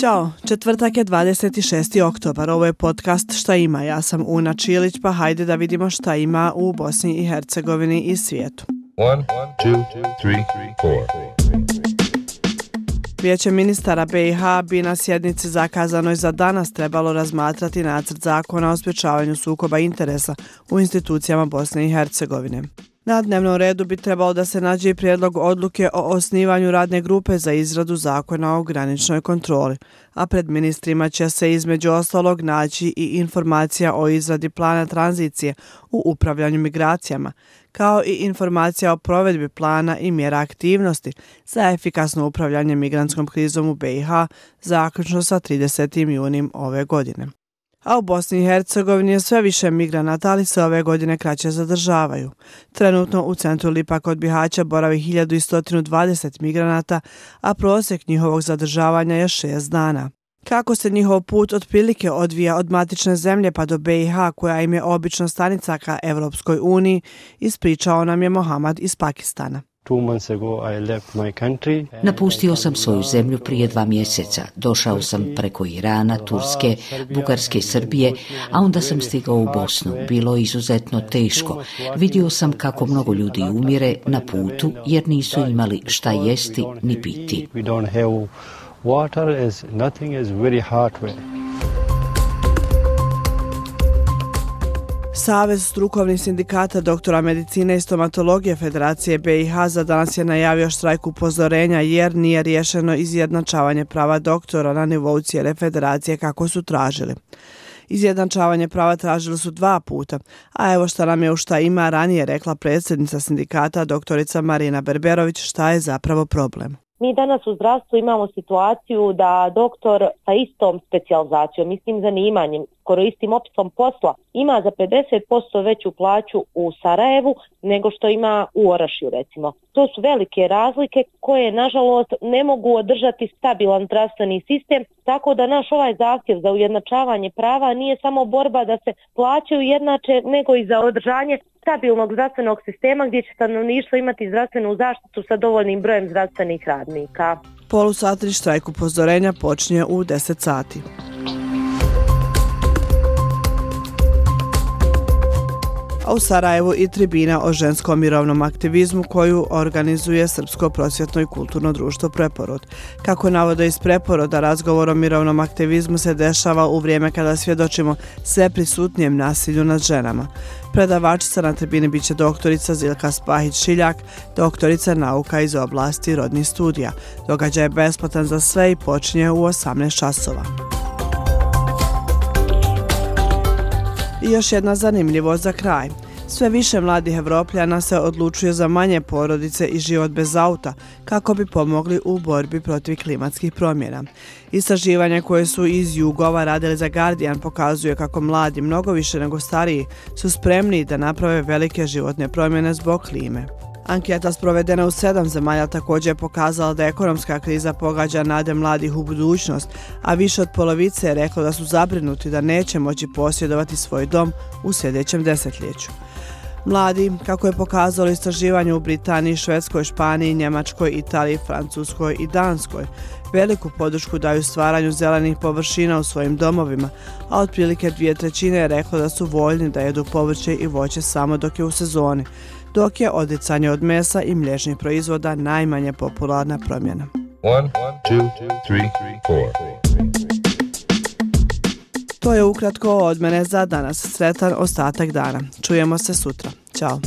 Ćao, četvrtak je 26. oktobar, ovo je podcast Šta ima, ja sam Una Čilić, pa hajde da vidimo šta ima u Bosni i Hercegovini i svijetu. One, two, three, Vijeće ministara BiH bi na sjednici zakazanoj za danas trebalo razmatrati nacrt zakona o sprječavanju sukoba interesa u institucijama Bosne i Hercegovine. Na dnevnom redu bi trebalo da se nađe i prijedlog odluke o osnivanju radne grupe za izradu zakona o graničnoj kontroli, a pred ministrima će se između ostalog naći i informacija o izradi plana tranzicije u upravljanju migracijama, kao i informacija o provedbi plana i mjera aktivnosti za efikasno upravljanje migrantskom krizom u BiH zaključno sa 30. junim ove godine. A u Bosni i Hercegovini je sve više migranata, ali se ove godine kraće zadržavaju. Trenutno u centru Lipa kod Bihaća boravi 1120 migranata, a prosjek njihovog zadržavanja je 6 dana. Kako se njihov put otprilike odvija od matične zemlje pa do BiH, koja im je obično stanica ka Evropskoj uniji, ispričao nam je Mohamad iz Pakistana. Napustio sam svoju zemlju prije dva mjeseca. Došao sam preko Irana, Turske, Bugarske i Srbije, a onda sam stigao u Bosnu. Bilo je izuzetno teško. Vidio sam kako mnogo ljudi umire na putu jer nisu imali šta jesti ni piti. Savez strukovnih sindikata doktora medicine i stomatologije Federacije BiH za danas je najavio štrajk upozorenja jer nije riješeno izjednačavanje prava doktora na nivou cijele federacije kako su tražili. Izjednačavanje prava tražili su dva puta, a evo šta nam je u šta ima ranije rekla predsjednica sindikata doktorica Marina Berberović šta je zapravo problem. Mi danas u zdravstvu imamo situaciju da doktor sa istom specijalizacijom, istim zanimanjem, skoro istim opisom posla, ima za 50% veću plaću u Sarajevu nego što ima u Orašju recimo. To su velike razlike koje nažalost ne mogu održati stabilan zdravstveni sistem, tako da naš ovaj zahtjev za ujednačavanje prava nije samo borba da se plaćaju ujednače nego i za održanje stabilnog zdravstvenog sistema gdje će stanovništvo imati zdravstvenu zaštitu sa dovoljnim brojem zdravstvenih radnika. Polusatni štrajk upozorenja počinje u 10 sati. A u Sarajevu i tribina o ženskom mirovnom aktivizmu koju organizuje Srpsko prosvjetno i kulturno društvo Preporod. Kako navode iz Preporoda, razgovor o mirovnom aktivizmu se dešava u vrijeme kada svjedočimo sve prisutnijem nasilju nad ženama. Predavačica na tribini biće doktorica Zilka Spahić-Šiljak, doktorica nauka iz oblasti rodnih studija. Događaj je besplatan za sve i počinje u 18 časova. I još jedna zanimljivost za kraj. Sve više mladih evropljana se odlučuje za manje porodice i život bez auta kako bi pomogli u borbi protiv klimatskih promjena. Istraživanje koje su iz Jugova radili za Guardian pokazuje kako mladi, mnogo više nego stariji, su spremni da naprave velike životne promjene zbog klime. Anketa sprovedena u sedam zemalja također je pokazala da ekonomska kriza pogađa nade mladih u budućnost, a više od polovice je reklo da su zabrinuti da neće moći posjedovati svoj dom u sljedećem desetljeću. Mladi, kako je pokazalo istraživanje u Britaniji, Švedskoj, Španiji, Njemačkoj, Italiji, Francuskoj i Danskoj, veliku podršku daju stvaranju zelenih površina u svojim domovima, a otprilike dvije trećine je reklo da su voljni da jedu povrće i voće samo dok je u sezoni, dok je odricanje od mesa i mlječnih proizvoda najmanje popularna promjena. One, two, three, to je ukratko od mene za danas. Sretan ostatak dana. Čujemo se sutra. Ćao.